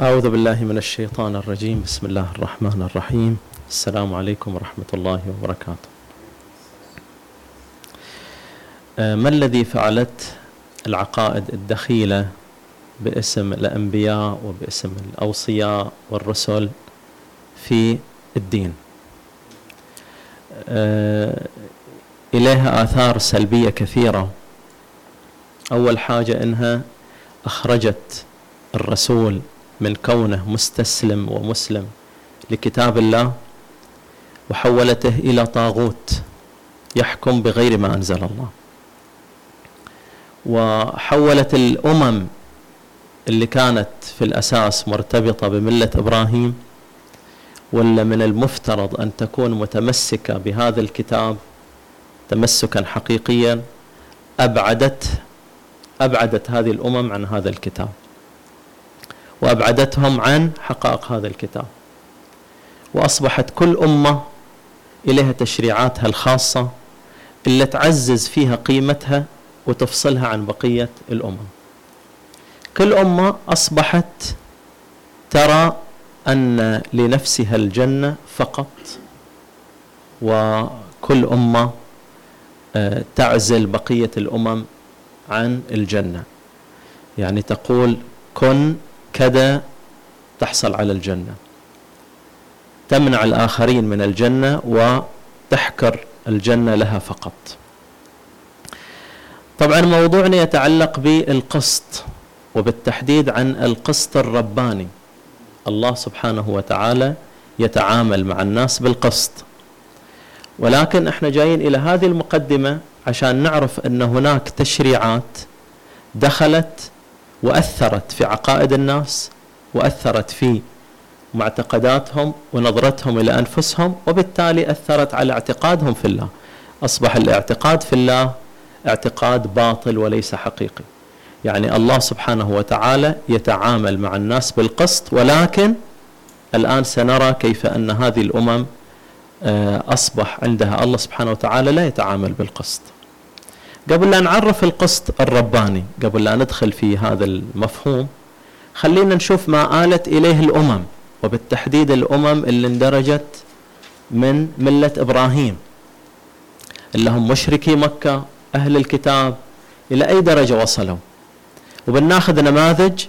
أعوذ بالله من الشيطان الرجيم. بسم الله الرحمن الرحيم. السلام عليكم ورحمة الله وبركاته. آه، ما الذي فعلت العقائد الدخيلة باسم الأنبياء وباسم الأوصياء والرسل في الدين؟ آه، إليها آثار سلبية كثيرة. أول حاجة إنها أخرجت الرسول من كونه مستسلم ومسلم لكتاب الله وحولته إلى طاغوت يحكم بغير ما أنزل الله. وحولت الأمم اللي كانت في الأساس مرتبطة بملة إبراهيم ولا من المفترض أن تكون متمسكة بهذا الكتاب تمسكا حقيقيا ابعدت أبعدت هذه الأمم عن هذا الكتاب. وأبعدتهم عن حقائق هذا الكتاب. وأصبحت كل أمة إليها تشريعاتها الخاصة اللي تعزز فيها قيمتها وتفصلها عن بقية الأمم. كل أمة أصبحت ترى أن لنفسها الجنة فقط وكل أمة آه، تعزل بقية الأمم عن الجنة. يعني تقول كن كذا تحصل على الجنة. تمنع الآخرين من الجنة وتحكر الجنة لها فقط. طبعا موضوعنا يتعلق بالقسط وبالتحديد عن القسط الرباني. الله سبحانه وتعالى يتعامل مع الناس بالقسط. ولكن إحنا جايين إلى هذه المقدمة عشان نعرف أن هناك تشريعات دخلت وأثرت في عقائد الناس وأثرت في معتقداتهم ونظرتهم إلى أنفسهم وبالتالي أثرت على اعتقادهم في الله. أصبح الاعتقاد في الله اعتقاد باطل وليس حقيقي. يعني الله سبحانه وتعالى يتعامل مع الناس بالقسط ولكن الآن سنرى كيف أن هذه الأمم آه، أصبح عندها الله سبحانه وتعالى لا يتعامل بالقسط. قبل لا نعرف القسط الرباني قبل لا ندخل في هذا المفهوم خلينا نشوف ما آلت إليه الأمم وبالتحديد الأمم اللي اندرجت من ملة إبراهيم. اللي هم مشركي مكة أهل الكتاب إلى أي درجة وصلوا؟ وبناخذ نماذج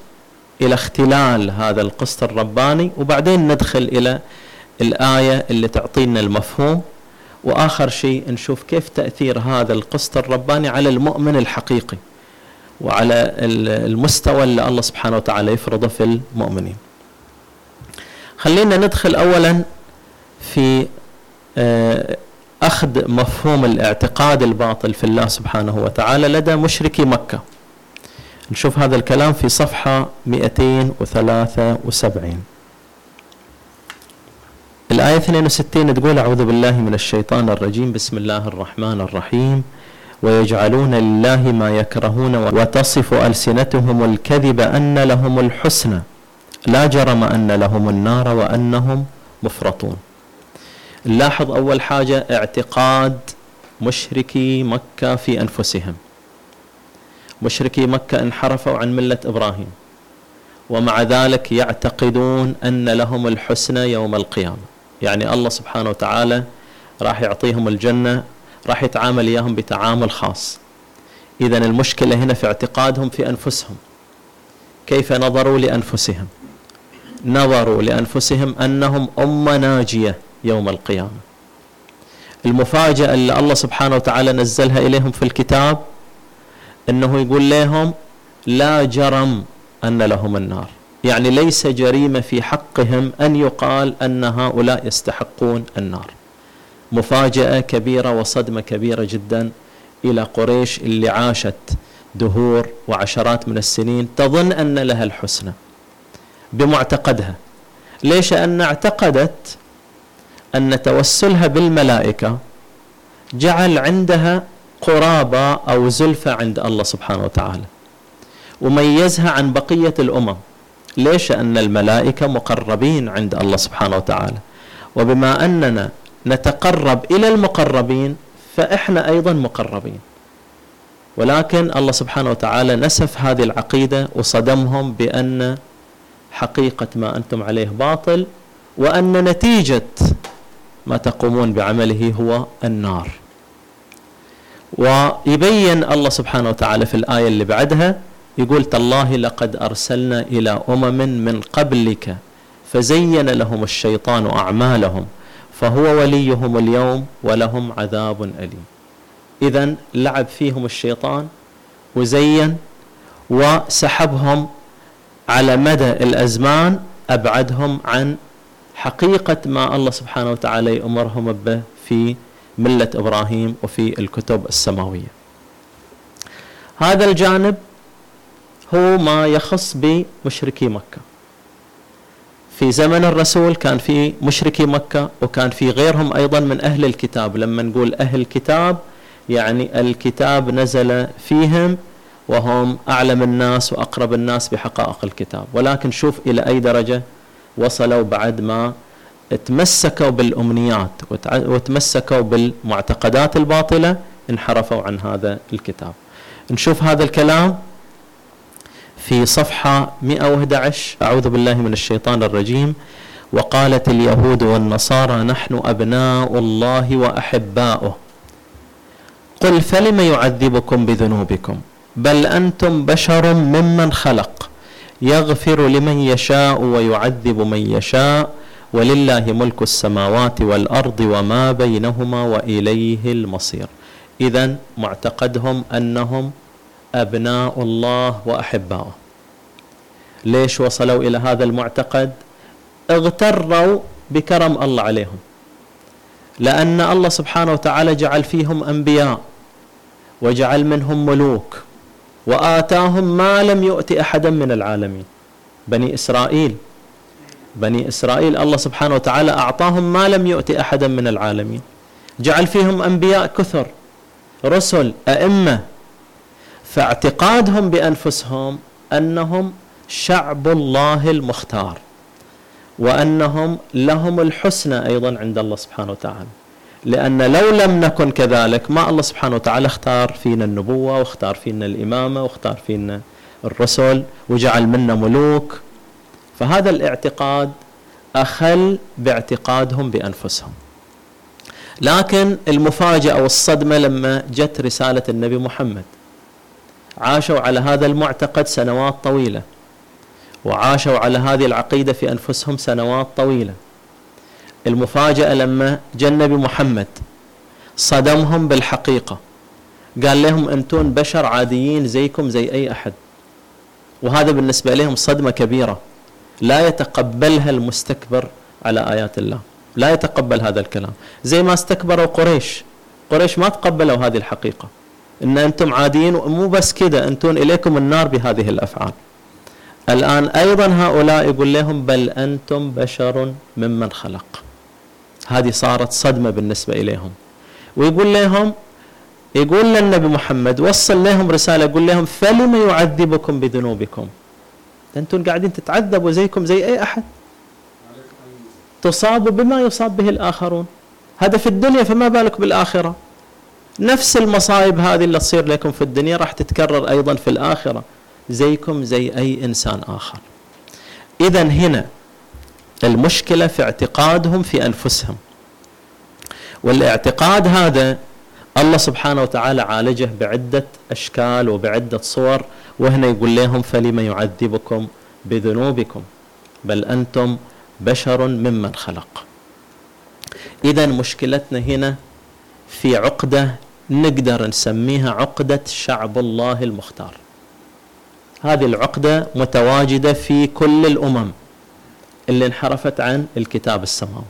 إلى اختلال هذا القسط الرباني وبعدين ندخل إلى الآية اللي تعطينا المفهوم. وآخر شيء نشوف كيف تأثير هذا القسط الرباني على المؤمن الحقيقي وعلى المستوى اللي الله سبحانه وتعالى يفرضه في المؤمنين. خلينا ندخل اولا في آه، أخذ مفهوم الاعتقاد الباطل في الله سبحانه وتعالى لدى مشركي مكة. نشوف هذا الكلام في صفحة 273. الآية 62 تقول أعوذ بالله من الشيطان الرجيم بسم الله الرحمن الرحيم. ويجعلون لله ما يكرهون وتصف ألسنتهم الكذب أن لهم الحسنى. لا جرم أن لهم النار وأنهم مفرطون. نلاحظ أول حاجة اعتقاد مشركي مكة في أنفسهم. مشركي مكة انحرفوا عن ملة إبراهيم. ومع ذلك يعتقدون أن لهم الحسنى يوم القيامة. يعني الله سبحانه وتعالى راح يعطيهم الجنة راح يتعامل إياهم بتعامل خاص. إذا المشكلة هنا في اعتقادهم في أنفسهم. كيف نظروا لأنفسهم؟ نظروا لأنفسهم أنهم أمة ناجية يوم القيامة. المفاجأة اللي الله سبحانه وتعالى نزلها إليهم في الكتاب أنه يقول لهم لا جرم أن لهم النار. يعني ليس جريمة في حقهم أن يقال أن هؤلاء يستحقون النار. مفاجأة كبيرة وصدمة كبيرة جدا إلى قريش اللي عاشت دهور وعشرات من السنين تظن أن لها الحسنى بمعتقدها. ليش؟ أن اعتقدت أن توسلها بالملائكة جعل عندها قرابة أو زلفة عند الله سبحانه وتعالى وميزها عن بقية الأمم. ليش؟ أن الملائكة مقربين عند الله سبحانه وتعالى. وبما أننا نتقرب إلى المقربين فإحنا أيضا مقربين. ولكن الله سبحانه وتعالى نسف هذه العقيدة وصدمهم بأن حقيقة ما أنتم عليه باطل وأن نتيجة ما تقومون بعمله هو النار. ويبين الله سبحانه وتعالى في الآية اللي بعدها يقول تالله لقد أرسلنا إلى أمم من قبلك فزين لهم الشيطان أعمالهم فهو وليهم اليوم ولهم عذاب أليم. إذا لعب فيهم الشيطان وزين وسحبهم على مدى الأزمان أبعدهم عن حقيقة ما الله سبحانه وتعالى يأمرهم به في ملة إبراهيم وفي الكتب السماوية. هذا الجانب هو ما يخص بمشركي مكة. في زمن الرسول كان في مشركي مكة وكان في غيرهم أيضا من أهل الكتاب. لما نقول أهل الكتاب يعني الكتاب نزل فيهم وهم أعلم الناس وأقرب الناس بحقائق الكتاب. ولكن شوف إلى أي درجة وصلوا بعد ما تمسكوا بالأمنيات وتمسكوا بالمعتقدات الباطلة انحرفوا عن هذا الكتاب. نشوف هذا الكلام في صفحة 111 أعوذ بالله من الشيطان الرجيم. وقالت اليهود والنصارى نحن أبناء الله وأحباؤه. قل فلم يعذبكم بذنوبكم؟ بل أنتم بشر ممن خلق. يغفر لمن يشاء ويعذب من يشاء. ولله ملك السماوات والأرض وما بينهما وإليه المصير. اذا معتقدهم أنهم أبناء الله وأحباؤه. ليش وصلوا إلى هذا المعتقد؟ اغتروا بكرم الله عليهم. لأن الله سبحانه وتعالى جعل فيهم أنبياء وجعل منهم ملوك وآتاهم ما لم يؤت أحدا من العالمين. بني إسرائيل بني إسرائيل الله سبحانه وتعالى أعطاهم ما لم يؤت أحدا من العالمين. جعل فيهم أنبياء كثر رسل أئمة فاعتقادهم بأنفسهم أنهم شعب الله المختار وأنهم لهم الحسنى أيضا عند الله سبحانه وتعالى. لأن لو لم نكن كذلك ما الله سبحانه وتعالى اختار فينا النبوة واختار فينا الإمامة واختار فينا الرسل وجعل منا ملوك. فهذا الاعتقاد أخل باعتقادهم بأنفسهم. لكن المفاجأة والصدمة لما جت رسالة النبي محمد. عاشوا على هذا المعتقد سنوات طويلة. وعاشوا على هذه العقيدة في أنفسهم سنوات طويلة. المفاجأة لما جاء النبي محمد صدمهم بالحقيقة. قال لهم أنتم بشر عاديين زيكم زي أي أحد. وهذا بالنسبة لهم صدمة كبيرة. لا يتقبلها المستكبر على آيات الله. لا يتقبل هذا الكلام. زي ما استكبروا قريش. قريش ما تقبلوا هذه الحقيقة. إن أنتم عاديين ومو بس كده أنتم إليكم النار بهذه الأفعال. الآن أيضا هؤلاء يقول لهم بل أنتم بشر ممن خلق. هذه صارت صدمة بالنسبة إليهم. ويقول لهم يقول للنبي محمد وصل لهم رسالة يقول لهم فلم يعذبكم بذنوبكم؟ أنتم قاعدين تتعذبوا زيكم زي أي أحد. تصابوا بما يصاب به الآخرون. هذا في الدنيا فما بالك بالآخرة؟ نفس المصائب هذه اللي تصير لكم في الدنيا راح تتكرر أيضا في الآخرة. زيكم زي أي إنسان آخر. إذا هنا المشكلة في اعتقادهم في أنفسهم. والاعتقاد هذا الله سبحانه وتعالى عالجه بعدة أشكال وبعدة صور وهنا يقول لهم فلم يعذبكم بذنوبكم؟ بل أنتم بشر ممن خلق. إذا مشكلتنا هنا في عقدة نقدر نسميها عقدة شعب الله المختار. هذه العقدة متواجدة في كل الأمم اللي انحرفت عن الكتاب السماوي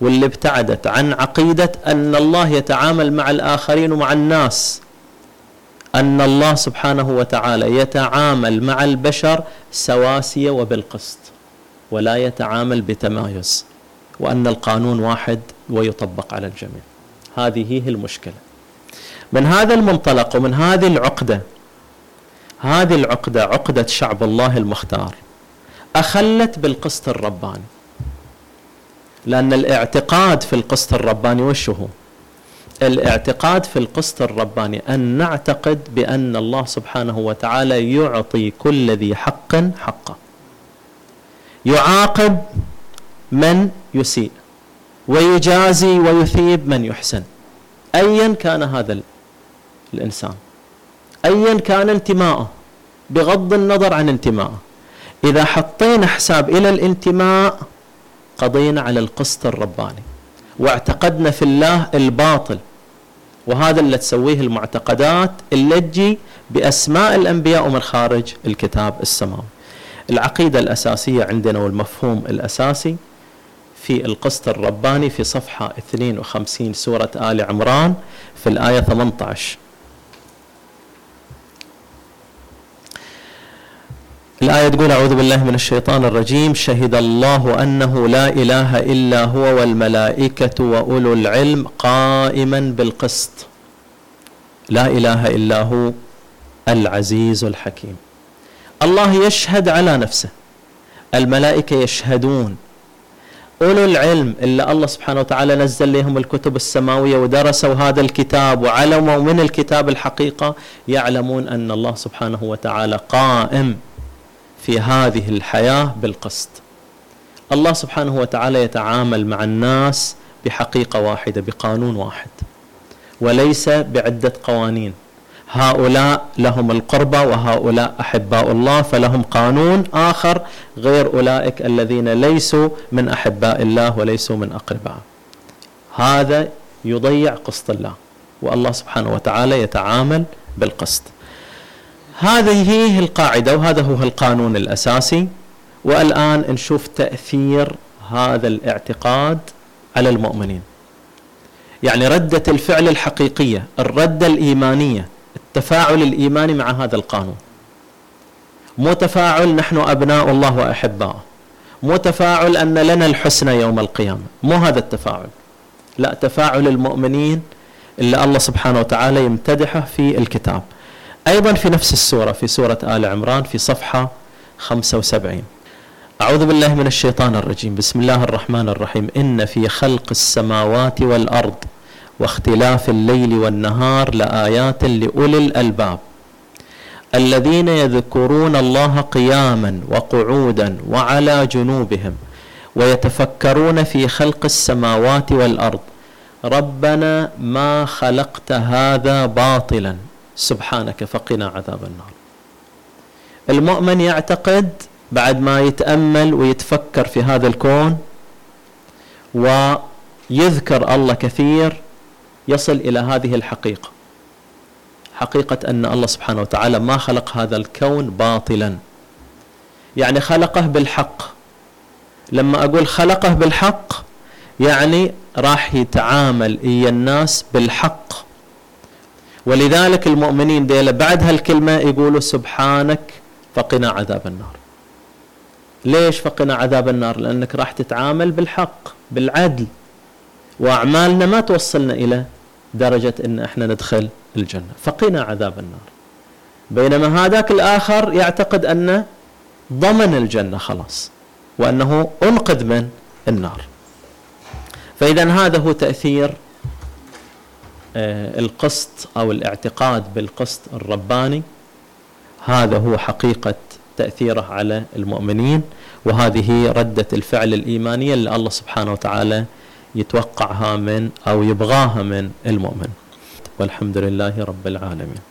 واللي ابتعدت عن عقيدة أن الله يتعامل مع الآخرين ومع الناس. أن الله سبحانه وتعالى يتعامل مع البشر سواسية وبالقسط ولا يتعامل بتمايز وأن القانون واحد ويطبق على الجميع. هذه هي المشكلة. من هذا المنطلق ومن هذه العقدة هذه العقدة عقدة شعب الله المختار. أخلت بالقسط الرباني. لأن الاعتقاد في القسط الرباني وش هو؟ الاعتقاد في القسط الرباني أن نعتقد بأن الله سبحانه وتعالى يعطي كل ذي حق حقه. يعاقب من يسيء ويجازي ويثيب من يحسن. ايا كان هذا الإنسان. ايا كان انتماءه بغض النظر عن انتمائه إذا حطينا حساب إلى الانتماء قضينا على القسط الرباني. واعتقدنا في الله الباطل. وهذا اللي تسويه المعتقدات اللي تجي بأسماء الأنبياء ومن خارج الكتاب السماوي. العقيدة الأساسية عندنا والمفهوم الأساسي في القسط الرباني في صفحة 52 سورة آل عمران في الآية 18 الآية تقول أعوذ بالله من الشيطان الرجيم. شهد الله أنه لا إله إلا هو والملائكة وأولو العلم قائما بالقسط. لا إله إلا هو العزيز الحكيم. الله يشهد على نفسه. الملائكة يشهدون. أولو العلم إلا الله سبحانه وتعالى نزل لهم الكتب السماوية ودرسوا هذا الكتاب وعلموا من الكتاب الحقيقة. يعلمون أن الله سبحانه وتعالى قائم. في هذه الحياة بالقسط. الله سبحانه وتعالى يتعامل مع الناس بحقيقة واحدة بقانون واحد. وليس بعدة قوانين. هؤلاء لهم القربى وهؤلاء أحباء الله فلهم قانون آخر غير أولئك الذين ليسوا من أحباء الله وليسوا من اقربائه. هذا يضيع قسط الله والله سبحانه وتعالى يتعامل بالقسط. هذه هي القاعدة وهذا هو القانون الأساسي والآن نشوف تأثير هذا الاعتقاد على المؤمنين. يعني ردة الفعل الحقيقية، الرده الإيمانية، التفاعل الإيماني مع هذا القانون. مو تفاعل نحن أبناء الله واحباؤه. مو تفاعل أن لنا الحسنى يوم القيامة، مو هذا التفاعل. لا تفاعل المؤمنين اللي الله سبحانه وتعالى يمتدحه في الكتاب. أيضا في نفس السورة في سورة آل عمران في صفحة 75 أعوذ بالله من الشيطان الرجيم. بسم الله الرحمن الرحيم. إن في خلق السماوات والأرض واختلاف الليل والنهار لآيات لأولي الألباب. الذين يذكرون الله قياما وقعودا وعلى جنوبهم ويتفكرون في خلق السماوات والأرض. ربنا ما خلقت هذا باطلا. سبحانك فقنا عذاب النار. المؤمن يعتقد بعد ما يتأمل ويتفكر في هذا الكون ويذكر الله كثير يصل إلى هذه الحقيقة. حقيقة أن الله سبحانه وتعالى ما خلق هذا الكون باطلا. يعني خلقه بالحق. لما أقول خلقه بالحق يعني راح يتعامل إيا الناس بالحق. ولذلك المؤمنين ديلا بعد هالكلمة يقولوا سبحانك فقنا عذاب النار. ليش فقنا عذاب النار؟ لأنك راح تتعامل بالحق بالعدل وأعمالنا ما توصلنا إلى درجة أن إحنا ندخل الجنة. فقنا عذاب النار. بينما هذاك الآخر يعتقد أن ضمن الجنة خلاص وأنه أنقذ من النار. فإذا هذا هو تأثير القسط أو الاعتقاد بالقسط الرباني هذا هو حقيقة تأثيره على المؤمنين وهذه ردة الفعل الإيمانية اللي الله سبحانه وتعالى يتوقعها من أو يبغاها من المؤمن. والحمد لله رب العالمين.